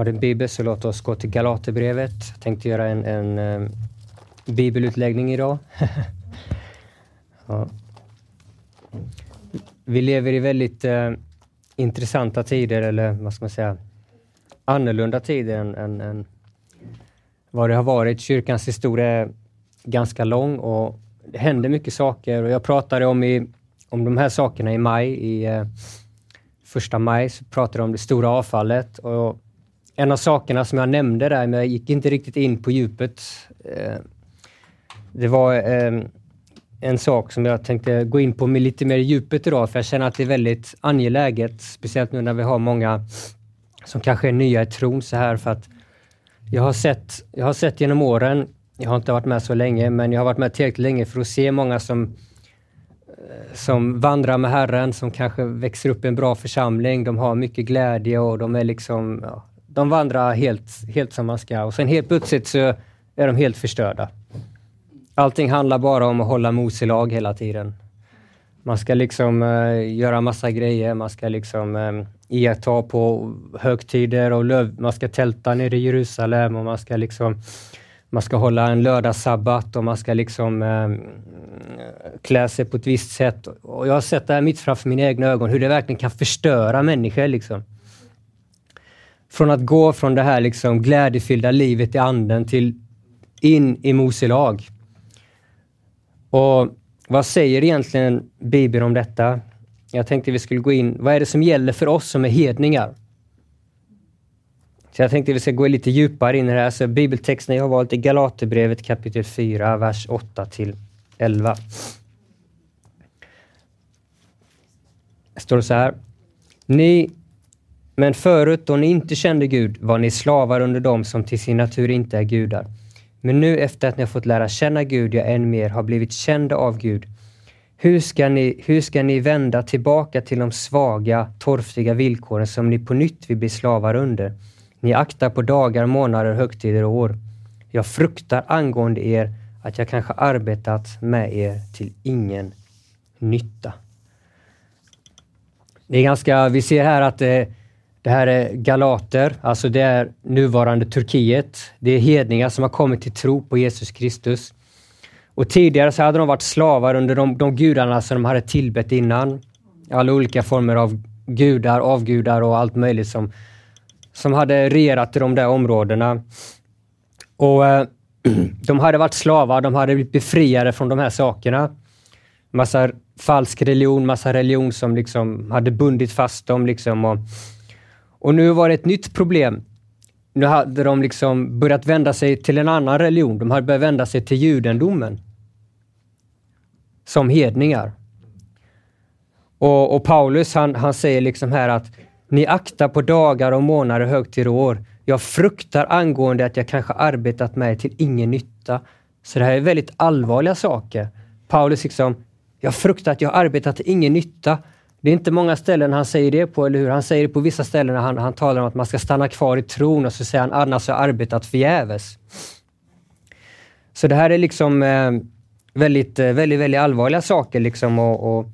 Har du en bibel så låt oss gå till Galaterbrevet. Jag tänkte göra en, en um, bibelutläggning idag. ja. Vi lever i väldigt uh, intressanta tider, eller vad ska man säga, annorlunda tider än, än, än vad det har varit. Kyrkans historia är ganska lång och det händer mycket saker. Och jag pratade om, i, om de här sakerna i maj, i uh, första maj, så pratade jag om det stora avfallet. Och en av sakerna som jag nämnde där, men jag gick inte riktigt in på djupet. Eh, det var ehm, en sak som jag tänkte gå in på med lite mer djupet idag, för jag känner att det är väldigt angeläget, speciellt nu när vi har många som kanske är nya i tron så här, för att jag har sett, jag har sett genom åren, jag har inte varit med så länge, men jag har varit med tillräckligt länge för att se många som, eh, som vandrar med Herren, som kanske växer upp i en bra församling, de har mycket glädje och de är liksom, ja, de vandrar helt, helt som man ska och sen helt plötsligt så är de helt förstörda. Allting handlar bara om att hålla mos i lag hela tiden. Man ska liksom eh, göra massa grejer, man ska liksom um, iaktta på högtider och löv, man ska tälta nere i Jerusalem och man ska liksom man ska hålla en lördagssabbat och man ska liksom eh, klä sig på ett visst sätt. Och jag har sett det här mitt framför mina egna ögon, hur det verkligen kan förstöra människor. Liksom. Från att gå från det här liksom glädjefyllda livet i anden till in i moselag. Och vad säger egentligen Bibeln om detta? Jag tänkte vi skulle gå in, vad är det som gäller för oss som är hedningar? Så jag tänkte vi ska gå lite djupare in i det här. Så bibeltexten jag har valt är Galaterbrevet kapitel 4, vers 8 till 11. Det står så här. Ni, men förut då ni inte kände Gud var ni slavar under dem som till sin natur inte är gudar. Men nu efter att ni har fått lära känna Gud, ja än mer, har blivit kända av Gud. Hur ska, ni, hur ska ni vända tillbaka till de svaga, torftiga villkoren som ni på nytt vill bli slavar under? Ni aktar på dagar, månader, högtider och år. Jag fruktar angående er att jag kanske arbetat med er till ingen nytta. Det är ganska, vi ser här att eh, det här är galater, alltså det är nuvarande Turkiet. Det är hedningar som har kommit till tro på Jesus Kristus. Och tidigare så hade de varit slavar under de, de gudarna som de hade tillbett innan. Alla olika former av gudar, avgudar och allt möjligt som, som hade regerat i de där områdena. Och eh, De hade varit slavar, de hade blivit befriade från de här sakerna. Massa falsk religion, massa religion som liksom hade bundit fast dem. Liksom och, och nu var det ett nytt problem. Nu hade de liksom börjat vända sig till en annan religion. De hade börjat vända sig till judendomen. Som hedningar. Och, och Paulus han, han säger liksom här att ni aktar på dagar och månader, högtider och år. Jag fruktar angående att jag kanske arbetat mig till ingen nytta. Så det här är väldigt allvarliga saker. Paulus liksom, jag fruktar att jag arbetat till ingen nytta. Det är inte många ställen han säger det på, eller hur? Han säger det på vissa ställen när han, han talar om att man ska stanna kvar i tron och så säger han annars har jag arbetat förgäves. Så det här är liksom eh, väldigt, eh, väldigt, väldigt allvarliga saker. Liksom och, och,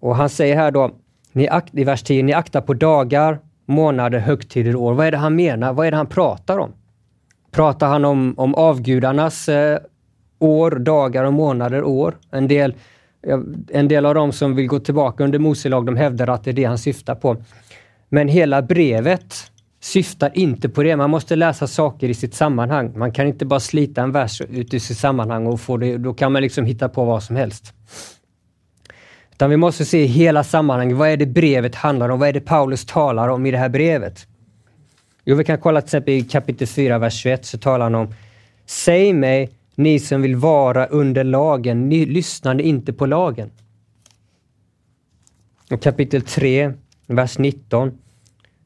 och han säger här då, ni akt, i vers 10, ni aktar på dagar, månader, högtider, år. Vad är det han menar? Vad är det han pratar om? Pratar han om, om avgudarnas eh, år, dagar och månader, år? En del, en del av dem som vill gå tillbaka under Moselag, de hävdar att det är det han syftar på. Men hela brevet syftar inte på det. Man måste läsa saker i sitt sammanhang. Man kan inte bara slita en vers ut ur sitt sammanhang och få det, då kan man liksom hitta på vad som helst. Utan vi måste se hela sammanhanget. Vad är det brevet handlar om? Vad är det Paulus talar om i det här brevet? Jo, vi kan kolla till exempel i kapitel 4, vers 21, så talar han om Säg mig, ni som vill vara under lagen, ni lyssnade inte på lagen. Och kapitel 3, vers 19.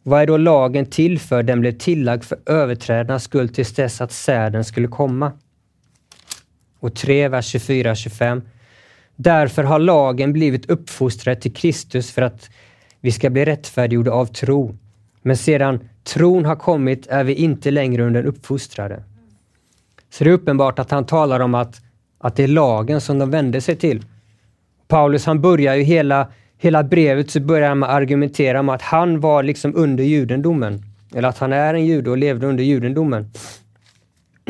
Vad är då lagen till för? Den blev tillagd för överträdarnas skull tills dess att säden skulle komma. Och 3, vers 24-25. Därför har lagen blivit uppfostrad till Kristus för att vi ska bli rättfärdiggjorda av tro. Men sedan tron har kommit är vi inte längre under uppfostrade. Så det är uppenbart att han talar om att, att det är lagen som de vänder sig till. Paulus han börjar ju hela, hela brevet så börjar han med att argumentera om att han var liksom under judendomen. eller att han är en jude och levde under judendomen.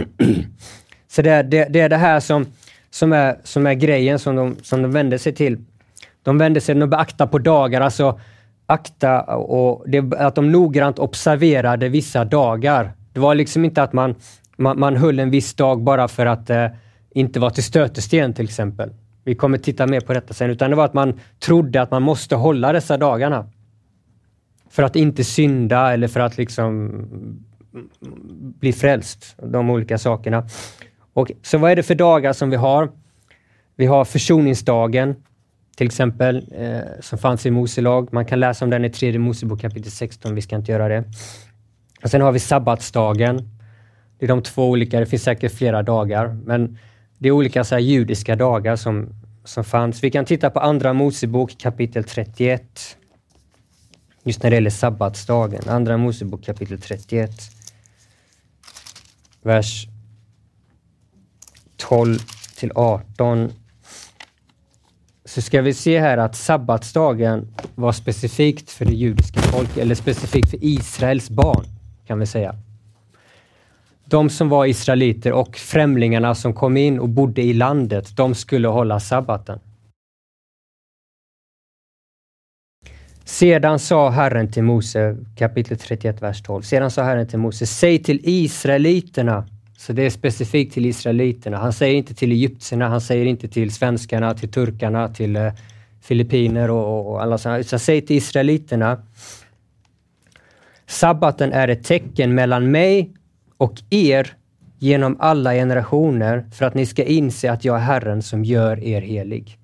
Så det är det, det, är det här som, som, är, som är grejen som de, som de vänder sig till. De vänder sig, de beaktar på dagar, alltså akta och det, att de noggrant observerade vissa dagar. Det var liksom inte att man, man, man höll en viss dag bara för att eh, inte vara till stötesten till exempel. Vi kommer titta mer på detta sen, utan det var att man trodde att man måste hålla dessa dagarna. För att inte synda eller för att liksom bli frälst. De olika sakerna. Och, så vad är det för dagar som vi har? Vi har försoningsdagen, till exempel, eh, som fanns i Mose lag. Man kan läsa om den i tredje Mosebok kapitel 16. Vi ska inte göra det. Och sen har vi sabbatsdagen. Det är de två olika, det finns säkert flera dagar, men det är olika så här, judiska dagar som, som fanns. Vi kan titta på Andra Mosebok kapitel 31. Just när det gäller sabbatsdagen. Andra Mosebok kapitel 31. Vers 12 till 18 så ska vi se här att sabbatsdagen var specifikt för det judiska folket, eller specifikt för Israels barn, kan vi säga. De som var israeliter och främlingarna som kom in och bodde i landet, de skulle hålla sabbaten. Sedan sa Herren till Mose, kapitel 31, vers 12. Sedan sa Herren till Mose, säg till israeliterna så det är specifikt till israeliterna. Han säger inte till egyptierna, han säger inte till svenskarna, till turkarna, till eh, filippiner och, och alla sådana. Utan säg till israeliterna. Sabbaten är ett tecken mellan mig och er genom alla generationer för att ni ska inse att jag är Herren som gör er helig.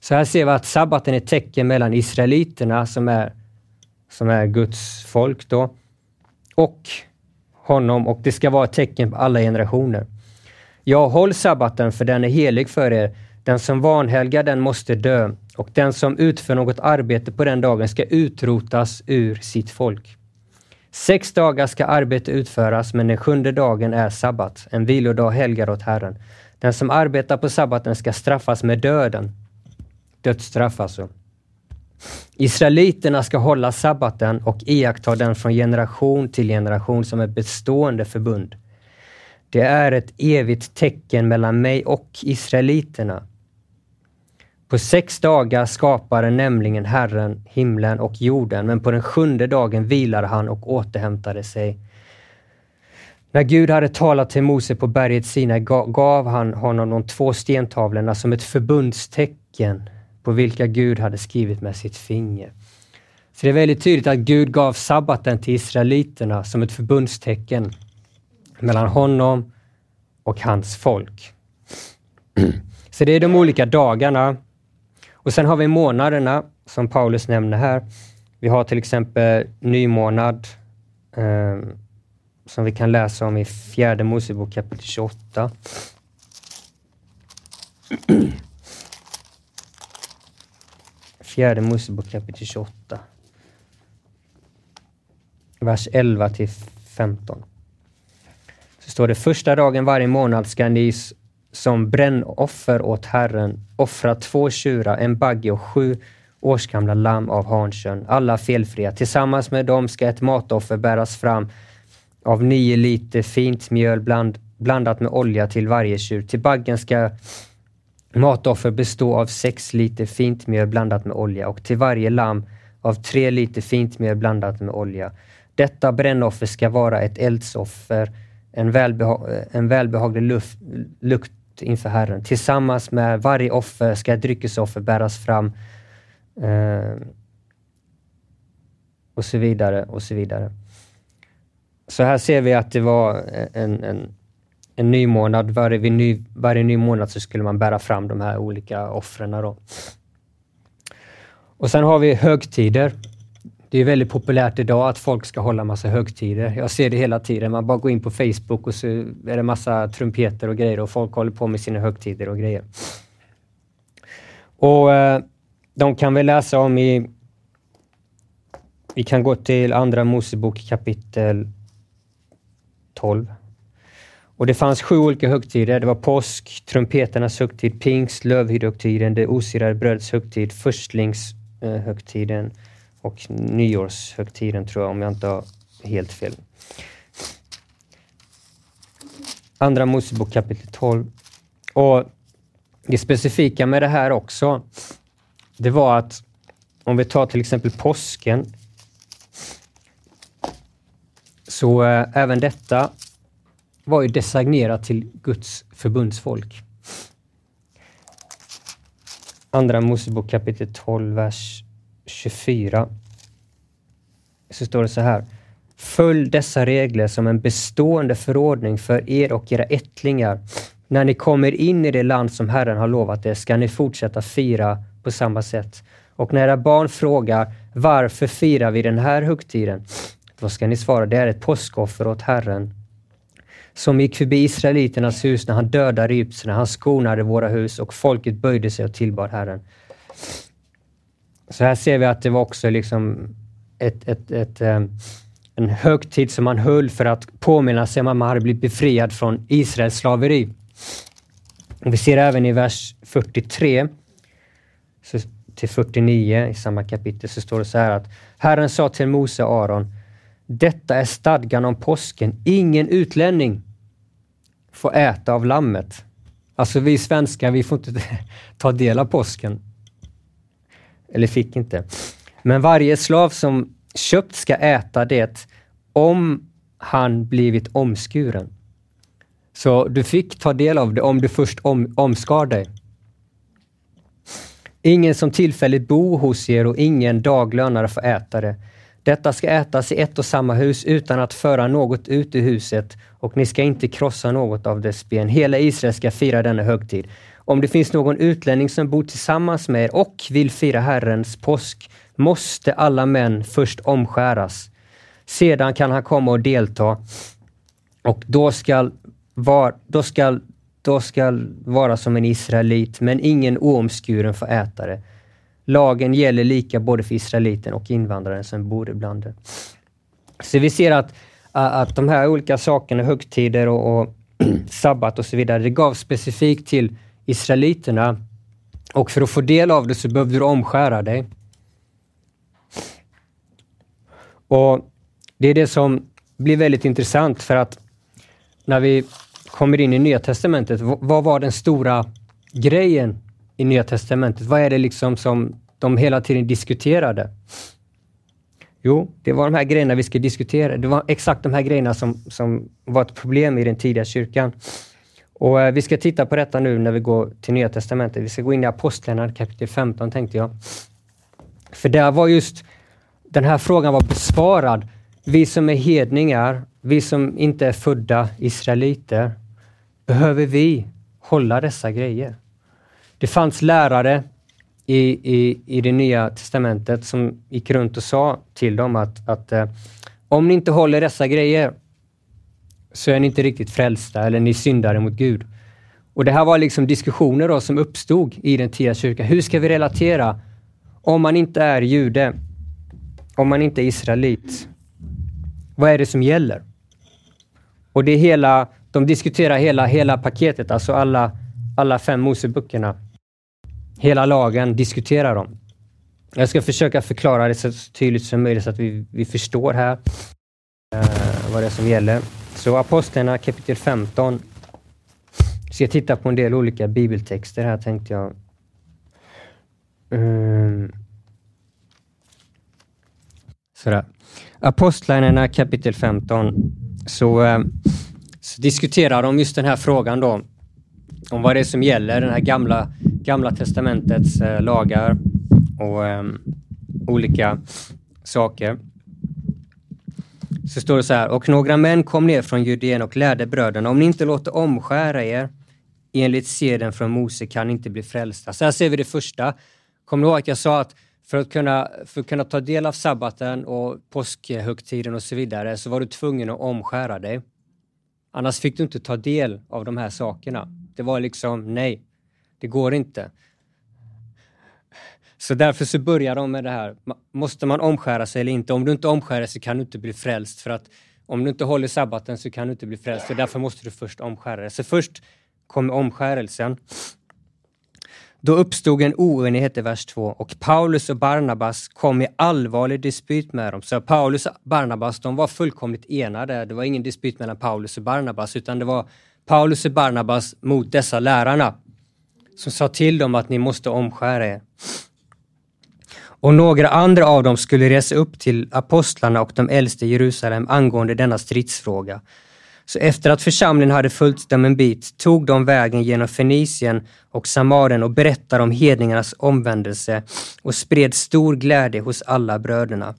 Så här ser vi att sabbaten är ett tecken mellan israeliterna som är, som är Guds folk då och honom och det ska vara ett tecken på alla generationer. Ja, håll sabbaten för den är helig för er. Den som vanhelgar den måste dö och den som utför något arbete på den dagen ska utrotas ur sitt folk. Sex dagar ska arbete utföras, men den sjunde dagen är sabbat, en vilodag helgad åt Herren. Den som arbetar på sabbaten ska straffas med döden. Dödsstraff alltså. Israeliterna ska hålla sabbaten och iaktta den från generation till generation som ett bestående förbund. Det är ett evigt tecken mellan mig och israeliterna. På sex dagar skapade nämligen Herren himlen och jorden, men på den sjunde dagen vilade han och återhämtade sig. När Gud hade talat till Mose på berget Sinai gav han honom de två stentavlorna som ett förbundstecken på vilka Gud hade skrivit med sitt finger. Så det är väldigt tydligt att Gud gav sabbaten till israeliterna som ett förbundstecken mellan honom och hans folk. Så det är de olika dagarna. Och sen har vi månaderna som Paulus nämner här. Vi har till exempel nymånad eh, som vi kan läsa om i fjärde Mosebok kapitel 28. Fjärde Mosebok kapitel 28. Vers 11 till 15. Så står det, första dagen varje månad ska ni som brännoffer åt Herren offra två tjurar, en bagge och sju årsgamla lamm av hankön, alla felfria. Tillsammans med dem ska ett matoffer bäras fram av nio liter fint mjöl bland, blandat med olja till varje tjur. Till baggen ska Matoffer bestå av sex liter fint mjöl blandat med olja och till varje lamm av tre liter fint mjöl blandat med olja. Detta brännoffer ska vara ett eldsoffer, en, välbeha en välbehaglig luft, lukt inför Herren. Tillsammans med varje offer ska ett dryckesoffer bäras fram eh, och så vidare och så vidare. Så här ser vi att det var en, en en ny månad. Varje ny, varje ny månad så skulle man bära fram de här olika offren. Och sen har vi högtider. Det är väldigt populärt idag att folk ska hålla massa högtider. Jag ser det hela tiden. Man bara går in på Facebook och så är det massa trumpeter och grejer och folk håller på med sina högtider och grejer. Och eh, De kan vi läsa om i... Vi kan gå till Andra Mosebok kapitel 12. Och det fanns sju olika högtider. Det var påsk, trumpeternas högtid, pingst, lövhyddohögtiden, det osirade brödets högtid, förstlingshögtiden och nyårshögtiden tror jag, om jag inte har helt fel. Andra Mosebok kapitel 12. Och det specifika med det här också, det var att om vi tar till exempel påsken, så äh, även detta var ju designerat till Guds förbundsfolk. Andra Mosebok kapitel 12, vers 24. Så står det så här. Följ dessa regler som en bestående förordning för er och era ättlingar. När ni kommer in i det land som Herren har lovat er ska ni fortsätta fira på samma sätt. Och när era barn frågar varför firar vi den här högtiden? Då ska ni svara, det är ett påskoffer åt Herren som gick förbi Israeliternas hus när han dödade egyptierna. Han skonade våra hus och folket böjde sig och tillbad Herren. Så här ser vi att det var också liksom ett, ett, ett, eh, en högtid som man höll för att påminna sig om att man hade blivit befriad från Israels slaveri. Vi ser även i vers 43 till 49 i samma kapitel så står det så här att Herren sa till Mose och Aron detta är stadgan om påsken. Ingen utlänning får äta av lammet. Alltså vi svenskar, vi får inte ta del av påsken. Eller fick inte. Men varje slav som köpt ska äta det om han blivit omskuren. Så du fick ta del av det om du först om, omskar dig. Ingen som tillfälligt bor hos er och ingen daglönare får äta det. Detta ska ätas i ett och samma hus utan att föra något ut ur huset och ni ska inte krossa något av dess ben. Hela Israel ska fira denna högtid. Om det finns någon utlänning som bor tillsammans med er och vill fira Herrens påsk måste alla män först omskäras. Sedan kan han komma och delta och då skall, var, då skall, då skall vara som en israelit, men ingen oomskuren får äta det. Lagen gäller lika både för israeliten och invandraren som bor ibland er. Så vi ser att, att de här olika sakerna, högtider och, och sabbat och så vidare, det gavs specifikt till israeliterna. Och för att få del av det så behövde du omskära dig. Och Det är det som blir väldigt intressant för att när vi kommer in i Nya Testamentet, vad var den stora grejen i Nya Testamentet? Vad är det liksom som de hela tiden diskuterade? Jo, det var de här grejerna vi ska diskutera. Det var exakt de här grejerna som, som var ett problem i den tidiga kyrkan. Och eh, Vi ska titta på detta nu när vi går till Nya Testamentet. Vi ska gå in i Apostlagärningarna kapitel 15 tänkte jag. För där var just den här frågan var besvarad. Vi som är hedningar, vi som inte är födda israeliter, behöver vi hålla dessa grejer? Det fanns lärare i, i, i det nya testamentet som gick runt och sa till dem att, att eh, om ni inte håller dessa grejer så är ni inte riktigt frälsta eller ni syndare mot Gud. Och Det här var liksom diskussioner då som uppstod i den tidiga kyrkan. Hur ska vi relatera om man inte är jude? Om man inte är israelit? Vad är det som gäller? Och det är hela, de diskuterar hela, hela paketet, alltså alla, alla fem Moseböckerna. Hela lagen diskuterar de. Jag ska försöka förklara det så tydligt som möjligt så att vi, vi förstår här eh, vad det är som gäller. Så Apostlarna kapitel 15. Jag ska titta på en del olika bibeltexter här tänkte jag. Mm. Sådär. Apostlagärningarna kapitel 15 så, ehm, så diskuterar de just den här frågan då om vad det är som gäller, den här gamla, gamla testamentets eh, lagar och um, olika saker. Så står det så här, och några män kom ner från Judeen och lärde bröderna, om ni inte låter omskära er enligt seden från Mose kan ni inte bli frälsta. Så här ser vi det första. Kommer du ihåg att jag sa att för att, kunna, för att kunna ta del av sabbaten och påskhögtiden och så vidare så var du tvungen att omskära dig. Annars fick du inte ta del av de här sakerna. Det var liksom, nej, det går inte. Så därför så börjar de med det här. Måste man omskära sig eller inte? Om du inte omskär dig så kan du inte bli frälst. För att om du inte håller sabbaten så kan du inte bli frälst. Så därför måste du först omskära dig. Så först kommer omskärelsen. Då uppstod en oenighet i vers 2 och Paulus och Barnabas kom i allvarlig dispyt med dem. Så Paulus och Barnabas de var fullkomligt enade. Det var ingen dispyt mellan Paulus och Barnabas utan det var Paulus och Barnabas mot dessa lärarna som sa till dem att ni måste omskära er. Och några andra av dem skulle resa upp till apostlarna och de äldste i Jerusalem angående denna stridsfråga. Så efter att församlingen hade följt dem en bit tog de vägen genom Fenicien och Samarien och berättade om hedningarnas omvändelse och spred stor glädje hos alla bröderna.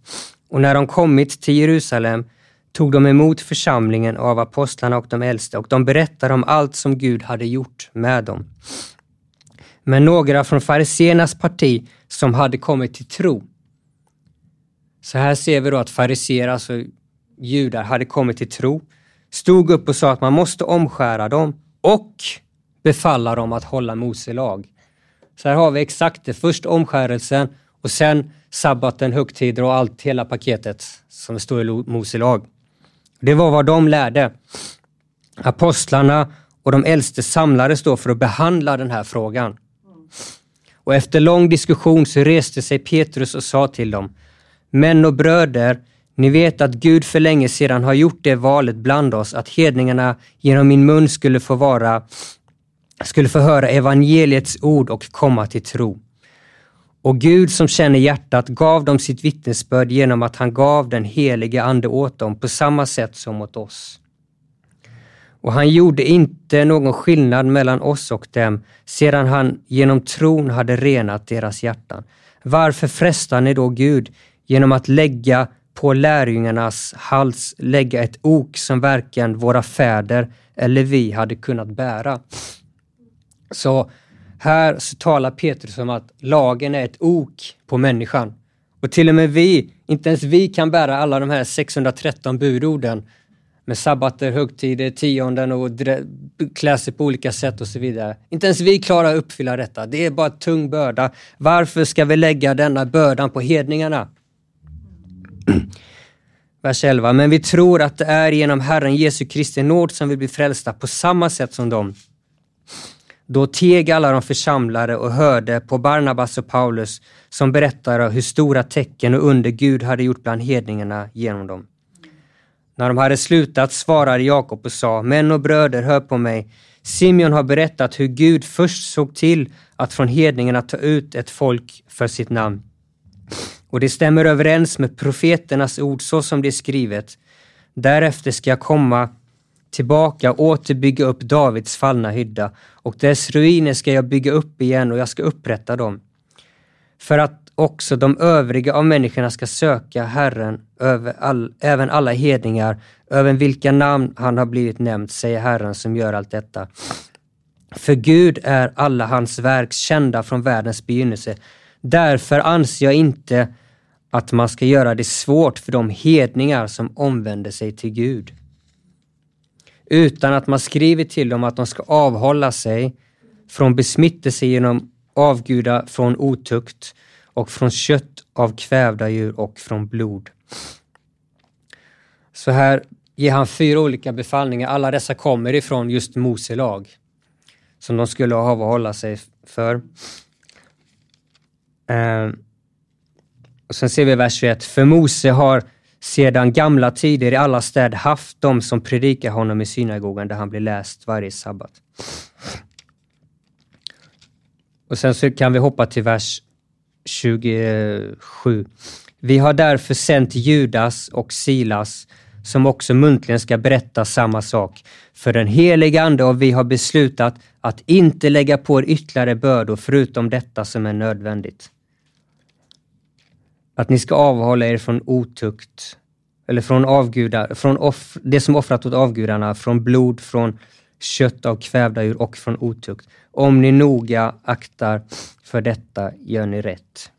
Och när de kommit till Jerusalem tog de emot församlingen av apostlarna och de äldste och de berättade om allt som Gud hade gjort med dem. Men några från fariséernas parti som hade kommit till tro. Så här ser vi då att fariséer, alltså judar, hade kommit till tro stod upp och sa att man måste omskära dem och befalla dem att hålla Mose lag. Så här har vi exakt det. Först omskärelsen och sen sabbaten, högtider och allt, hela paketet som står i Mose lag. Det var vad de lärde. Apostlarna och de äldste samlades då för att behandla den här frågan. Och efter lång diskussion så reste sig Petrus och sa till dem, Män och bröder, ni vet att Gud för länge sedan har gjort det valet bland oss att hedningarna genom min mun skulle få vara, skulle få höra evangeliets ord och komma till tro. Och Gud som känner hjärtat gav dem sitt vittnesbörd genom att han gav den helige Ande åt dem på samma sätt som åt oss. Och han gjorde inte någon skillnad mellan oss och dem sedan han genom tron hade renat deras hjärtan. Varför frestar ni då Gud genom att lägga på lärjungarnas hals lägga ett ok som varken våra fäder eller vi hade kunnat bära. Så här så talar Petrus om att lagen är ett ok på människan. Och till och med vi, inte ens vi kan bära alla de här 613 budorden med sabbater, högtider, tionden och klä sig på olika sätt och så vidare. Inte ens vi klarar att uppfylla detta. Det är bara en tung börda. Varför ska vi lägga denna bördan på hedningarna? Vers 11. Men vi tror att det är genom Herren Jesu Kristi nåd som vi blir frälsta på samma sätt som dem. Då teg alla de församlade och hörde på Barnabas och Paulus som berättade hur stora tecken och under Gud hade gjort bland hedningarna genom dem. När de hade slutat svarade Jakob och sa, Män och bröder, hör på mig. Simeon har berättat hur Gud först såg till att från hedningarna ta ut ett folk för sitt namn. Och det stämmer överens med profeternas ord så som det är skrivet. Därefter ska jag komma tillbaka och återbygga upp Davids fallna hydda och dess ruiner ska jag bygga upp igen och jag ska upprätta dem. För att också de övriga av människorna ska söka Herren, över all, även alla hedningar, över vilka namn han har blivit nämnd, säger Herren som gör allt detta. För Gud är alla hans verk kända från världens begynnelse. Därför anser jag inte att man ska göra det svårt för de hedningar som omvänder sig till Gud. Utan att man skriver till dem att de ska avhålla sig från besmittelse genom avguda från otukt och från kött av kvävda djur och från blod. Så här ger han fyra olika befallningar. Alla dessa kommer ifrån just Mose lag som de skulle avhålla sig för. Eh, och sen ser vi vers 21. För Mose har sedan gamla tider i alla städer haft de som predikar honom i synagogan där han blir läst varje sabbat. Och sen så kan vi hoppa till vers 27. Vi har därför sänt Judas och Silas som också muntligen ska berätta samma sak. För den heliga Ande och vi har beslutat att inte lägga på er ytterligare bördor förutom detta som är nödvändigt att ni ska avhålla er från otukt, eller från avgudar, från off, det som offrat åt avgudarna, från blod, från kött av kvävda djur och från otukt. Om ni noga aktar för detta gör ni rätt.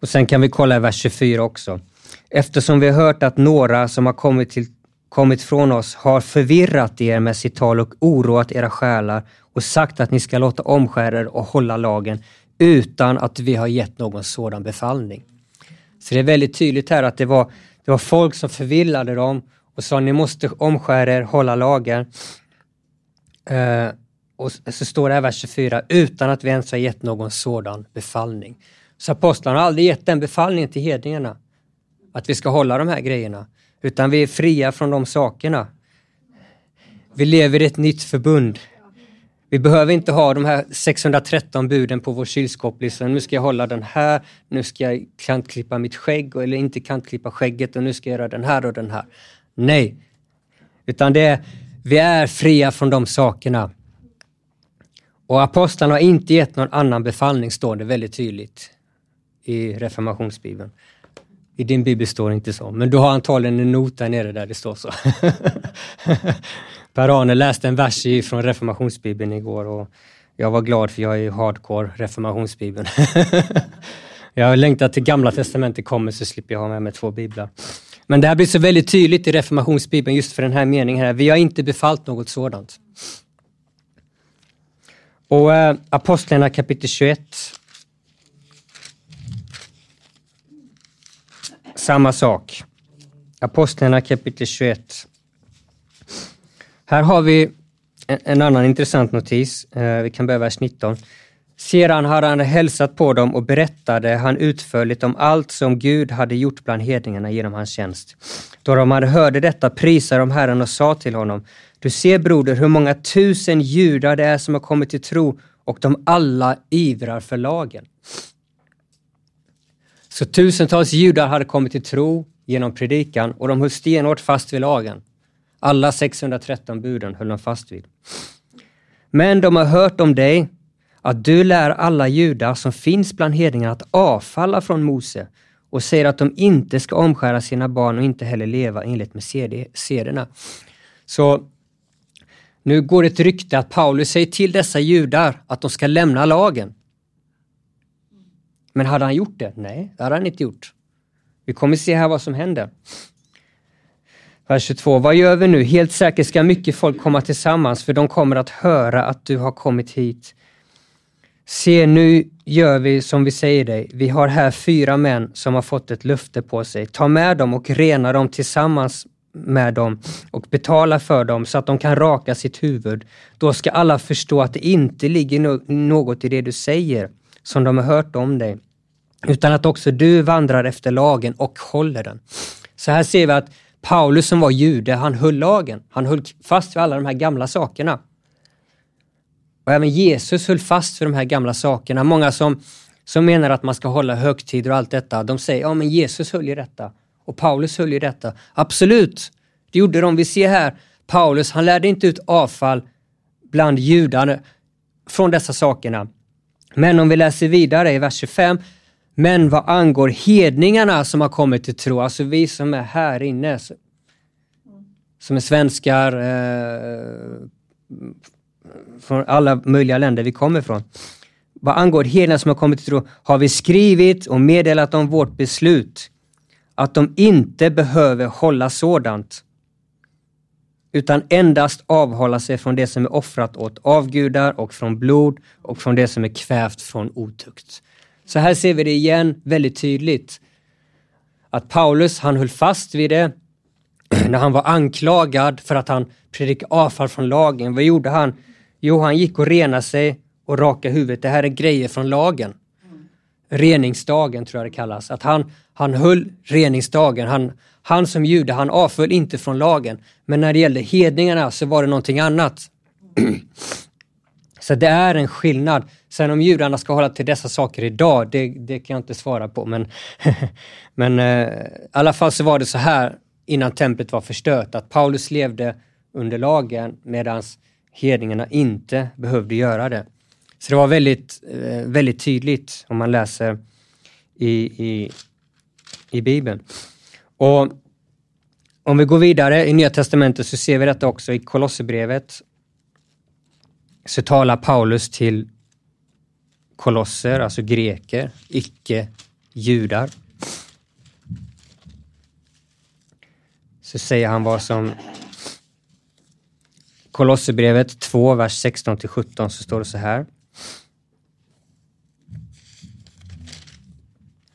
Och Sen kan vi kolla i vers 24 också. Eftersom vi har hört att några som har kommit, till, kommit från oss har förvirrat er med sitt tal och oroat era själar och sagt att ni ska låta omskära er och hålla lagen utan att vi har gett någon sådan befallning. Så det är väldigt tydligt här att det var, det var folk som förvillade dem och sa ni måste omskära er, hålla lagen. Eh, Och så står det här vers 24, utan att vi ens har gett någon sådan befallning. Så apostlarna har aldrig gett den befallningen till hedningarna. Att vi ska hålla de här grejerna. Utan vi är fria från de sakerna. Vi lever i ett nytt förbund. Vi behöver inte ha de här 613 buden på vår kylskåpslista. Liksom, nu ska jag hålla den här, nu ska jag kantklippa mitt skägg eller inte kantklippa skägget och nu ska jag göra den här och den här. Nej, utan det vi är fria från de sakerna. Och apostlarna har inte gett någon annan befallning, står det väldigt tydligt i reformationsbibeln. I din bibel står det inte så, men du har antagligen en not där nere där det står så. Per-Arne läste en vers från reformationsbibeln igår och jag var glad för jag är hardcore reformationsbibeln. jag längtar till gamla testamentet kommer så slipper jag ha med mig två biblar. Men det här blir så väldigt tydligt i reformationsbibeln just för den här meningen här. Vi har inte befallt något sådant. Och äh, Apostlarna kapitel 21. Samma sak. Apostlarna kapitel 21. Här har vi en, en annan intressant notis. Eh, vi kan börja vers 19. Sedan hade han hälsat på dem och berättade han utförligt om allt som Gud hade gjort bland hedningarna genom hans tjänst. Då de hade hörde detta prisade de Herren och sa till honom, du ser broder hur många tusen judar det är som har kommit till tro och de alla ivrar för lagen. Så tusentals judar hade kommit till tro genom predikan och de höll stenhårt fast vid lagen. Alla 613 buden höll de fast vid. Men de har hört om dig, att du lär alla judar som finns bland hedningarna att avfalla från Mose och säger att de inte ska omskära sina barn och inte heller leva enligt med sederna. Så nu går ett rykte att Paulus säger till dessa judar att de ska lämna lagen. Men hade han gjort det? Nej, det hade han inte gjort. Vi kommer se här vad som händer. Vers 22. Vad gör vi nu? Helt säkert ska mycket folk komma tillsammans, för de kommer att höra att du har kommit hit. Se, nu gör vi som vi säger dig. Vi har här fyra män som har fått ett löfte på sig. Ta med dem och rena dem tillsammans med dem och betala för dem så att de kan raka sitt huvud. Då ska alla förstå att det inte ligger något i det du säger som de har hört om dig, utan att också du vandrar efter lagen och håller den. Så här ser vi att Paulus som var jude, han höll lagen. Han höll fast vid alla de här gamla sakerna. Och även Jesus höll fast vid de här gamla sakerna. Många som, som menar att man ska hålla högtider och allt detta, de säger ja men Jesus höll ju detta och Paulus höll ju detta. Absolut, det gjorde de. Vi ser här, Paulus han lärde inte ut avfall bland judarna från dessa sakerna. Men om vi läser vidare i vers 25 men vad angår hedningarna som har kommit till tro, alltså vi som är här inne, som är svenskar, eh, från alla möjliga länder vi kommer ifrån. Vad angår hedningarna som har kommit till tro har vi skrivit och meddelat om vårt beslut, att de inte behöver hålla sådant, utan endast avhålla sig från det som är offrat åt avgudar och från blod och från det som är kvävt från otukt. Så här ser vi det igen väldigt tydligt. Att Paulus, han höll fast vid det när han var anklagad för att han predikade avfall från lagen. Vad gjorde han? Jo, han gick och renade sig och raka huvudet. Det här är grejer från lagen. Reningsdagen tror jag det kallas. Att han, han höll reningsdagen. Han, han som jude, han avföll inte från lagen. Men när det gällde hedningarna så var det någonting annat. Så det är en skillnad. Sen om judarna ska hålla till dessa saker idag, det, det kan jag inte svara på. Men, men eh, i alla fall så var det så här innan templet var förstört, att Paulus levde under lagen medan hedningarna inte behövde göra det. Så det var väldigt, eh, väldigt tydligt om man läser i, i, i Bibeln. Och om vi går vidare i Nya Testamentet så ser vi detta också i Kolosserbrevet så talar Paulus till kolosser, alltså greker, icke judar. Så säger han vad som Kolosserbrevet 2, vers 16 till 17 så står det så här.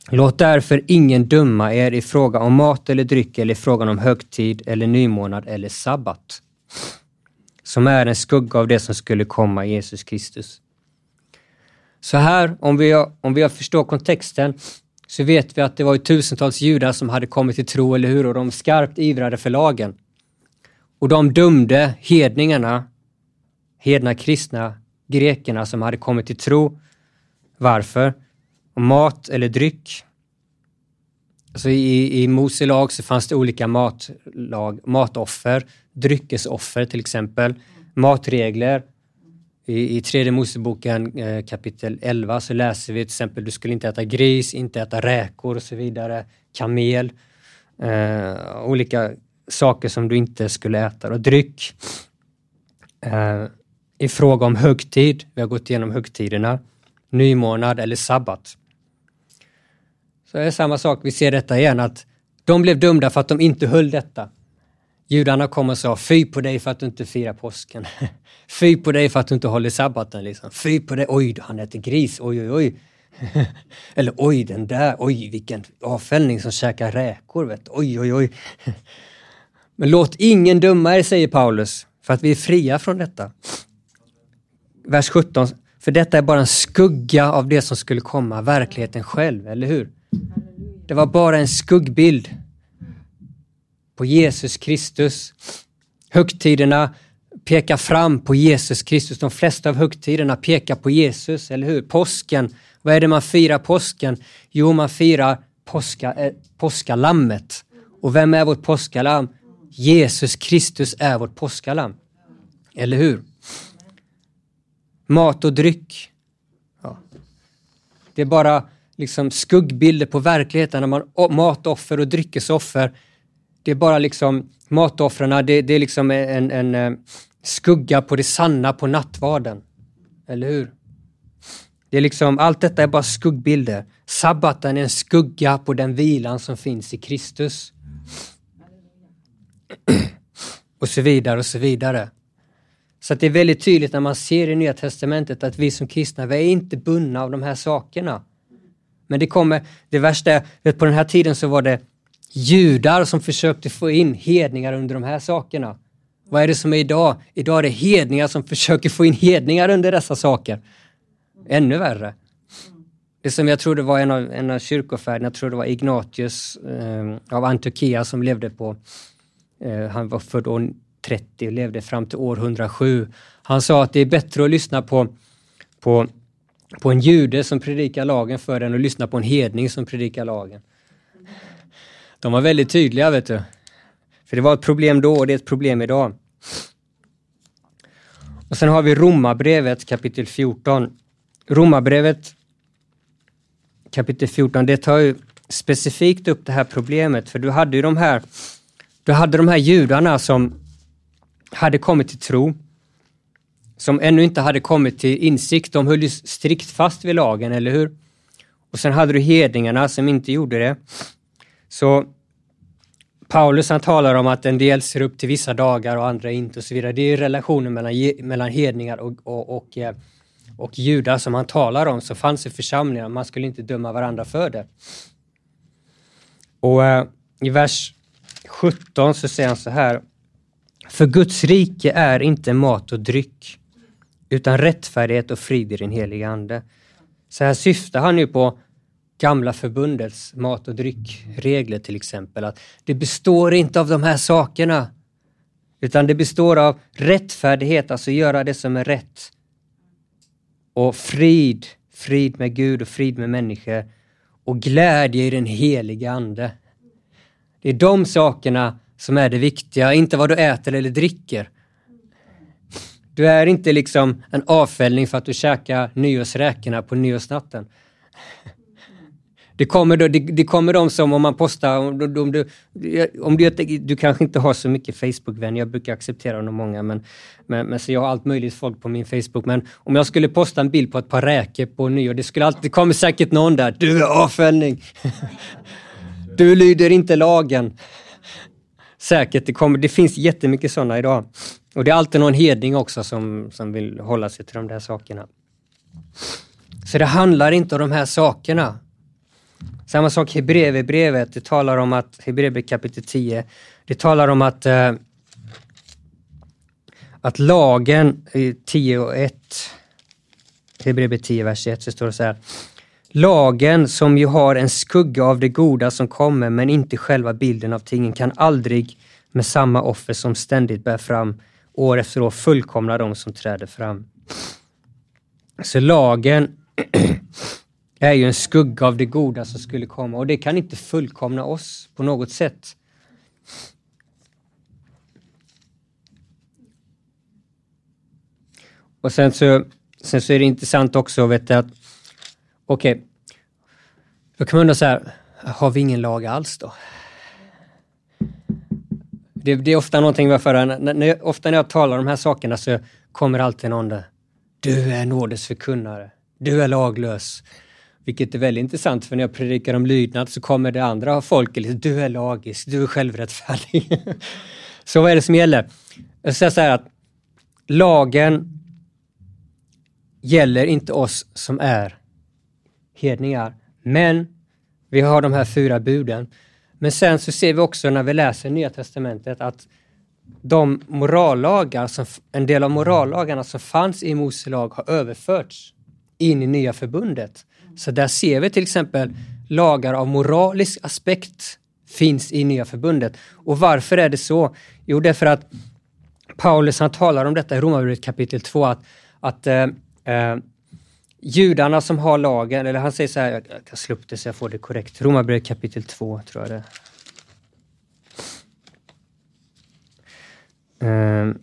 Låt därför ingen döma er i fråga om mat eller dryck eller i fråga om högtid eller nymånad eller sabbat som är en skugga av det som skulle komma, i Jesus Kristus. Så här, om vi, om vi förstår kontexten, så vet vi att det var tusentals judar som hade kommit till tro, eller hur? Och de skarpt ivrade för lagen. Och de dömde hedningarna, hedna kristna, grekerna som hade kommit till tro. Varför? Och mat eller dryck. Alltså i, I Mose lag så fanns det olika matlag, matoffer, dryckesoffer till exempel, matregler. I, i tredje Moseboken eh, kapitel 11 så läser vi till exempel du skulle inte äta gris, inte äta räkor och så vidare, kamel, eh, olika saker som du inte skulle äta och dryck. Eh, I fråga om högtid, vi har gått igenom högtiderna, nymånad eller sabbat. Så det är samma sak, vi ser detta igen att de blev dömda för att de inte höll detta. Judarna kom och sa, fy på dig för att du inte firar påsken. fy på dig för att du inte håller sabbaten. Liksom. Fy på dig, oj, han äter gris, oj, oj, oj. Eller oj, den där, oj, vilken avfällning som käkar räkor, vet. oj, oj, oj. Men låt ingen döma er, säger Paulus, för att vi är fria från detta. Vers 17, för detta är bara en skugga av det som skulle komma, verkligheten själv, eller hur? Det var bara en skuggbild på Jesus Kristus. Högtiderna pekar fram på Jesus Kristus. De flesta av högtiderna pekar på Jesus, eller hur? Påsken, vad är det man firar påsken? Jo, man firar påska, eh, äh, påskalammet. Och vem är vårt påskalamm? Jesus Kristus är vårt påskalam. Eller hur? Mat och dryck. Ja. Det är bara liksom skuggbilder på verkligheten när man matoffer och dryckesoffer det är bara liksom matoffren, det, det, är liksom en, en, eh, skugga på det sanna på nattvarden. Eller hur? Det är liksom, allt detta är bara skuggbilder. Sabbaten är en skugga på den vilan som finns i Kristus. Och så vidare och så vidare. Så det är väldigt tydligt när man ser i Nya Testamentet att vi som kristna, vi är inte bundna av de här sakerna. Men det kommer, det värsta är, på den här tiden så var det judar som försökte få in hedningar under de här sakerna. Vad är det som är idag? Idag är det hedningar som försöker få in hedningar under dessa saker. Ännu värre. Det som jag tror det var en av, en av kyrkofäderna, jag tror det var Ignatius eh, av Antiochia som levde på, Eh, han var född år 30 och levde fram till år 107. Han sa att det är bättre att lyssna på, på, på en jude som predikar lagen för än att lyssna på en hedning som predikar lagen. De var väldigt tydliga, vet du. För det var ett problem då och det är ett problem idag. Och sen har vi Romarbrevet kapitel 14. Romarbrevet kapitel 14, det tar ju specifikt upp det här problemet, för du hade ju de här, du hade de här judarna som hade kommit till tro, som ännu inte hade kommit till insikt. De höll ju strikt fast vid lagen, eller hur? Och sen hade du hedningarna som inte gjorde det. Så Paulus han talar om att en del ser upp till vissa dagar och andra inte och så vidare. Det är relationen mellan, mellan hedningar och, och, och, eh, och judar som han talar om. som fanns i församlingar, man skulle inte döma varandra för det. Och eh, i vers 17 så säger han så här. För Guds rike är inte mat och dryck, utan rättfärdighet och frid i den helige Ande. Så här syftar han ju på gamla förbundets mat och dryckregler till exempel. Att det består inte av de här sakerna, utan det består av rättfärdighet, alltså göra det som är rätt. Och frid, frid med Gud och frid med människor. Och glädje i den heliga Ande. Det är de sakerna som är det viktiga, inte vad du äter eller dricker. Du är inte liksom en avfällning för att du käkar nyårsräkorna på nyårsnatten. Det kommer, då, det, det, kommer de som om man postar, om, om, du, om du, du kanske inte har så mycket Facebook-vänner, jag brukar acceptera nog många, men, men, men, så jag har allt möjligt folk på min Facebook. Men om jag skulle posta en bild på ett par räkor på nyår, det skulle alltid, det kommer säkert någon där, du är avfällning. Du lyder inte lagen. Säkert, det, kommer, det finns jättemycket sådana idag. Och det är alltid någon hedning också som, som vill hålla sig till de där sakerna. Så det handlar inte om de här sakerna. Samma sak Hebreerbrevet, det talar om att, Hebreerbrevet kapitel 10, det talar om att, eh, att lagen 10 och 1, Hebreerbrevet 10, vers 1, så står det så här. Lagen som ju har en skugga av det goda som kommer men inte själva bilden av tingen kan aldrig med samma offer som ständigt bär fram år efter år fullkomna de som träder fram. Så lagen är ju en skugga av det goda som skulle komma och det kan inte fullkomna oss på något sätt. Och sen så, sen så är det intressant också vet du, att okej, okay, då kan man undra så här, har vi ingen lag alls då? Det, det är ofta någonting varför, när, när, ofta när jag talar om de här sakerna så kommer alltid någon där, du är nådens förkunnare, du är laglös. Vilket är väldigt intressant för när jag predikar om lydnad så kommer det andra folket, liksom, du är lagisk, du är självrättfärdig. så vad är det som gäller? Jag säger så här att lagen gäller inte oss som är hedningar. Men vi har de här fyra buden. Men sen så ser vi också när vi läser Nya Testamentet att de morallagar, som, en del av morallagarna som fanns i Mose lag har överförts in i Nya förbundet. Så där ser vi till exempel lagar av moralisk aspekt finns i Nya förbundet. Och varför är det så? Jo, det är för att Paulus han talar om detta i Romarbrevet kapitel 2, att, att eh, eh, judarna som har lagen, eller han säger så här, jag jag slår upp det så jag får det korrekt. Romarbrevet kapitel 2 tror jag det är. Ehm.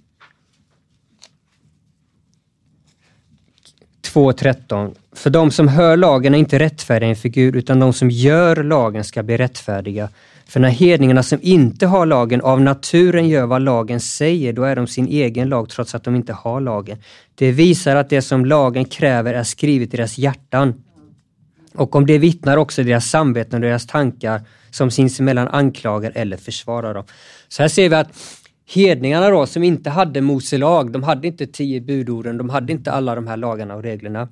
2.13. För de som hör lagen är inte rättfärdiga inför Gud, utan de som gör lagen ska bli rättfärdiga. För när hedningarna som inte har lagen av naturen gör vad lagen säger, då är de sin egen lag trots att de inte har lagen. Det visar att det som lagen kräver är skrivet i deras hjärtan. Och om det vittnar också deras samveten och deras tankar som sinsemellan anklagar eller försvarar dem. Så här ser vi att hedningarna då som inte hade Mose lag, de hade inte tio budorden, de hade inte alla de här lagarna och reglerna.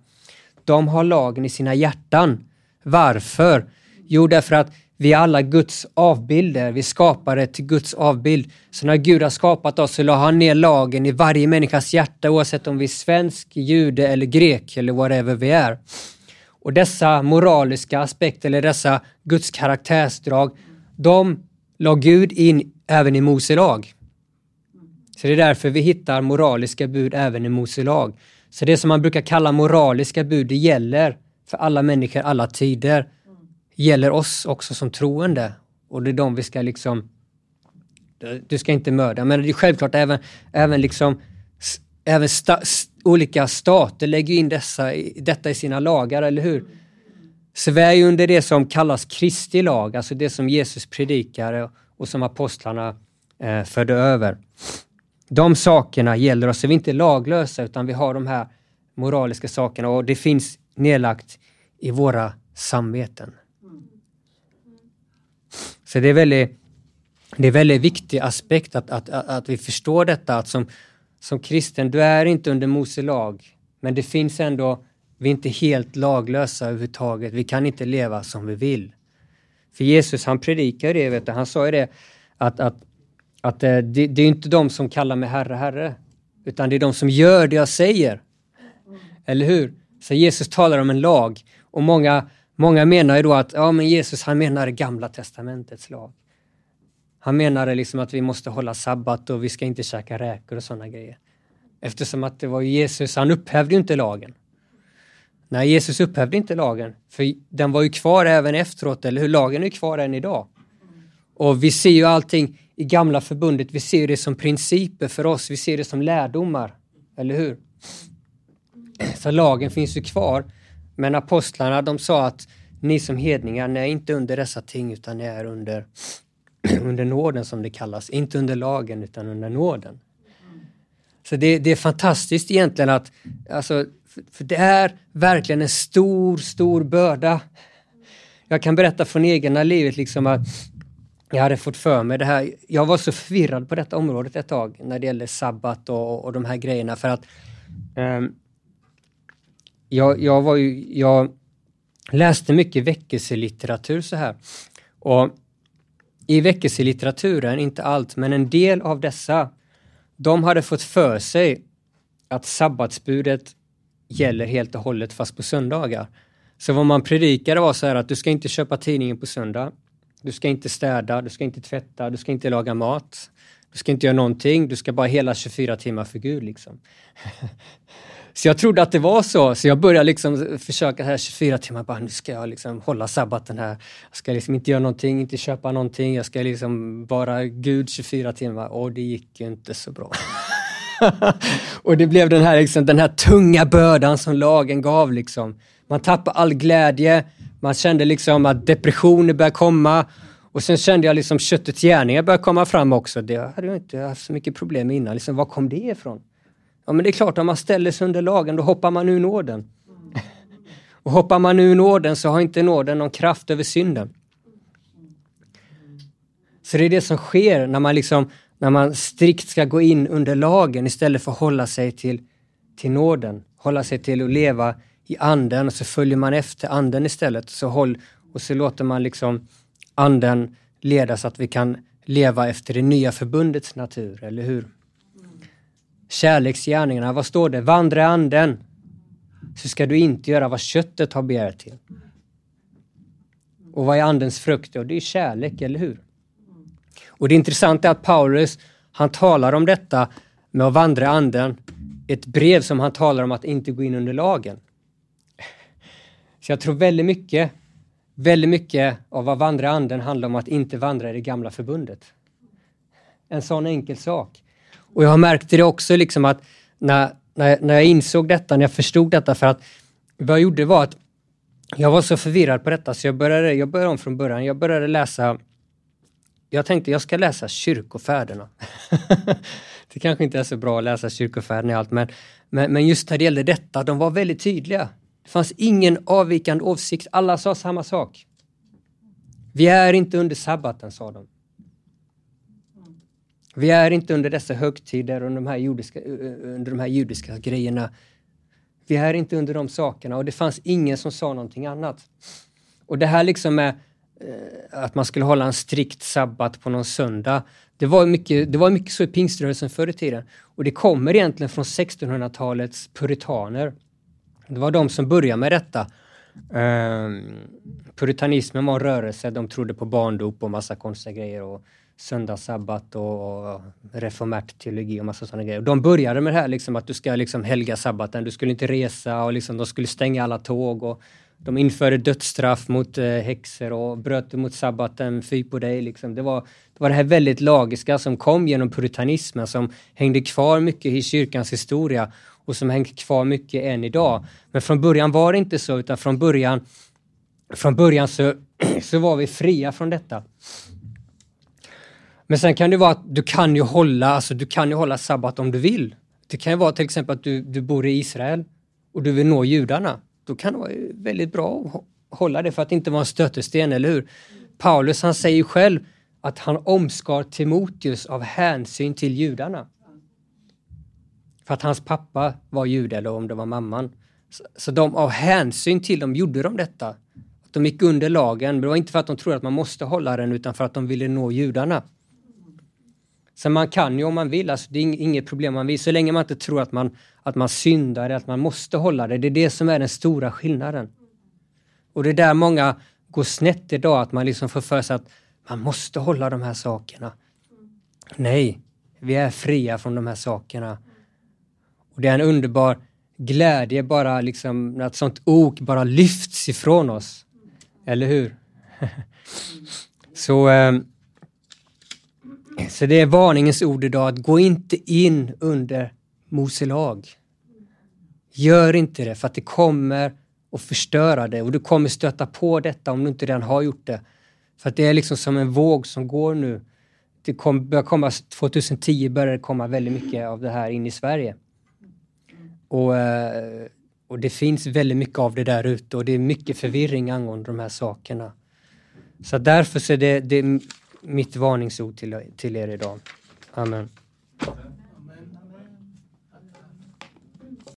De har lagen i sina hjärtan. Varför? Jo, därför att vi är alla Guds avbilder. Vi skapade till Guds avbild. Så när Gud har skapat oss så la han ner lagen i varje människas hjärta oavsett om vi är svensk, jude eller grek eller whatever vi är. Och dessa moraliska aspekter eller dessa Guds karaktärsdrag, de la Gud in även i Mose lag. Så det är därför vi hittar moraliska bud även i Mose lag. Så det som man brukar kalla moraliska bud, det gäller för alla människor, alla tider gäller oss också som troende. Och det är de vi ska liksom... Du ska inte mörda, men det är självklart även, även liksom även sta, olika stater lägger in dessa, detta i sina lagar, eller hur? Sverige under det som kallas Kristi lag, alltså det som Jesus predikade och som apostlarna eh, förde över. De sakerna gäller oss, så vi är inte laglösa utan vi har de här moraliska sakerna och det finns nedlagt i våra samveten. Så det är väldigt, det är väldigt viktig aspekt att, att, att, att vi förstår detta att som, som kristen, du är inte under Mose lag, men det finns ändå, vi är inte helt laglösa överhuvudtaget. Vi kan inte leva som vi vill. För Jesus han predikar det, vet du. han sa ju det att, att, att eh, det, det är inte de som kallar mig Herre, Herre, utan det är de som gör det jag säger. Eller hur? Så Jesus talar om en lag och många Många menar ju då att ja, men Jesus han menar gamla testamentets lag. Han menade liksom att vi måste hålla sabbat och vi ska inte käka räkor och sådana grejer. Eftersom att det var Jesus, han upphävde ju inte lagen. Nej, Jesus upphävde inte lagen, för den var ju kvar även efteråt, eller hur? Lagen är ju kvar än idag. Och vi ser ju allting i gamla förbundet, vi ser det som principer för oss, vi ser det som lärdomar, eller hur? Så lagen finns ju kvar, men apostlarna de sa att ni som hedningar, ni är inte under dessa ting utan ni är under, under nåden som det kallas. Inte under lagen utan under nåden. Så det, det är fantastiskt egentligen att, alltså, för, för det är verkligen en stor, stor börda. Jag kan berätta från egna livet liksom att jag hade fått för mig det här. Jag var så förvirrad på detta området ett tag när det gäller sabbat och, och de här grejerna för att um, jag, jag, var ju, jag läste mycket väckelselitteratur så här. Och i väckelselitteraturen, inte allt, men en del av dessa, de hade fått för sig att sabbatsbudet gäller helt och hållet fast på söndagar. Så vad man predikade var så här att du ska inte köpa tidningen på söndag. Du ska inte städa, du ska inte tvätta, du ska inte laga mat. Du ska inte göra någonting, du ska bara hela 24 timmar för Gud. Liksom. Så jag trodde att det var så, så jag började liksom försöka här 24 timmar, bara nu ska jag liksom hålla sabbaten här. Jag ska liksom inte göra någonting, inte köpa någonting, jag ska liksom vara Gud 24 timmar och det gick ju inte så bra. och det blev den här, liksom, den här tunga bördan som lagen gav. Liksom. Man tappade all glädje, man kände liksom att depressioner började komma och sen kände jag liksom köttets gärningar började komma fram också. Det hade jag inte haft så mycket problem med innan. Liksom, var kom det ifrån? Ja men det är klart, om man ställer sig under lagen då hoppar man ur nåden. Och hoppar man ur nåden så har inte nåden någon kraft över synden. Så det är det som sker när man, liksom, när man strikt ska gå in under lagen istället för att hålla sig till, till nåden. Hålla sig till att leva i anden och så följer man efter anden istället. Så håll, och så låter man liksom anden leda så att vi kan leva efter det nya förbundets natur, eller hur? Kärleksgärningarna, vad står det? Vandra i anden, så ska du inte göra vad köttet har begär till. Och vad är andens frukt? Och det är kärlek, eller hur? Och det intressanta är att Paulus, han talar om detta med att vandra i anden, ett brev som han talar om att inte gå in under lagen. Så jag tror väldigt mycket, väldigt mycket av vad vandra i anden handlar om att inte vandra i det gamla förbundet. En sån enkel sak. Och jag har märkt det också liksom att när, när, när jag insåg detta, när jag förstod detta, för att vad jag gjorde var att jag var så förvirrad på detta så jag började, jag började om från början. Jag började läsa jag tänkte jag ska läsa kyrkofäderna. det kanske inte är så bra att läsa kyrkofäderna i allt, men, men, men just när det gällde detta, de var väldigt tydliga. Det fanns ingen avvikande åsikt, alla sa samma sak. Vi är inte under sabbaten, sa de. Vi är inte under dessa högtider och de här judiska, eh, eh, under de här judiska grejerna. Vi är inte under de sakerna och det fanns ingen som sa någonting annat. Och det här liksom med eh, att man skulle hålla en strikt sabbat på någon söndag. Det var mycket, det var mycket så i pingströrelsen förr i tiden. Och det kommer egentligen från 1600-talets puritaner. Det var de som började med detta. Um, puritanismen var en rörelse, de trodde på barndop och massa konstiga grejer. Och söndagssabbat och, och reformärt teologi och massa sådana grejer. De började med det här liksom att du ska liksom helga sabbaten, du skulle inte resa och liksom de skulle stänga alla tåg och de införde dödsstraff mot eh, häxor och bröt mot sabbaten, fy på dig. Liksom. Det, var, det var det här väldigt lagiska som kom genom puritanismen som hängde kvar mycket i kyrkans historia och som hänger kvar mycket än idag. Men från början var det inte så, utan från början, från början så, så var vi fria från detta. Men sen kan det vara att du kan ju hålla, alltså du kan ju hålla sabbat om du vill. Det kan ju vara till exempel att du, du bor i Israel och du vill nå judarna. Då kan det vara väldigt bra att hålla det för att inte vara en stötesten, eller hur? Paulus han säger själv att han omskar Timoteus av hänsyn till judarna. För att hans pappa var jude eller om det var mamman. Så, så de av hänsyn till dem gjorde de detta. Att de gick under lagen, men det var inte för att de trodde att man måste hålla den utan för att de ville nå judarna. Sen man kan ju om man vill, alltså det är inget problem man vill, så länge man inte tror att man, att man syndar, att man måste hålla det. Det är det som är den stora skillnaden. Och det är där många går snett idag, att man liksom får för sig att man måste hålla de här sakerna. Nej, vi är fria från de här sakerna. Och det är en underbar glädje bara liksom när ett sånt ok bara lyfts ifrån oss. Eller hur? Så eh, så det är varningens ord idag, att gå inte in under Mose lag. Gör inte det, för att det kommer att förstöra det och du kommer stöta på detta om du inte redan har gjort det. För att det är liksom som en våg som går nu. Det kom, börjar komma, alltså, 2010 började det komma väldigt mycket av det här in i Sverige. Och, eh, och det finns väldigt mycket av det där ute och det är mycket förvirring angående de här sakerna. Så därför så är det, det mitt varningsord till, till er idag. Amen.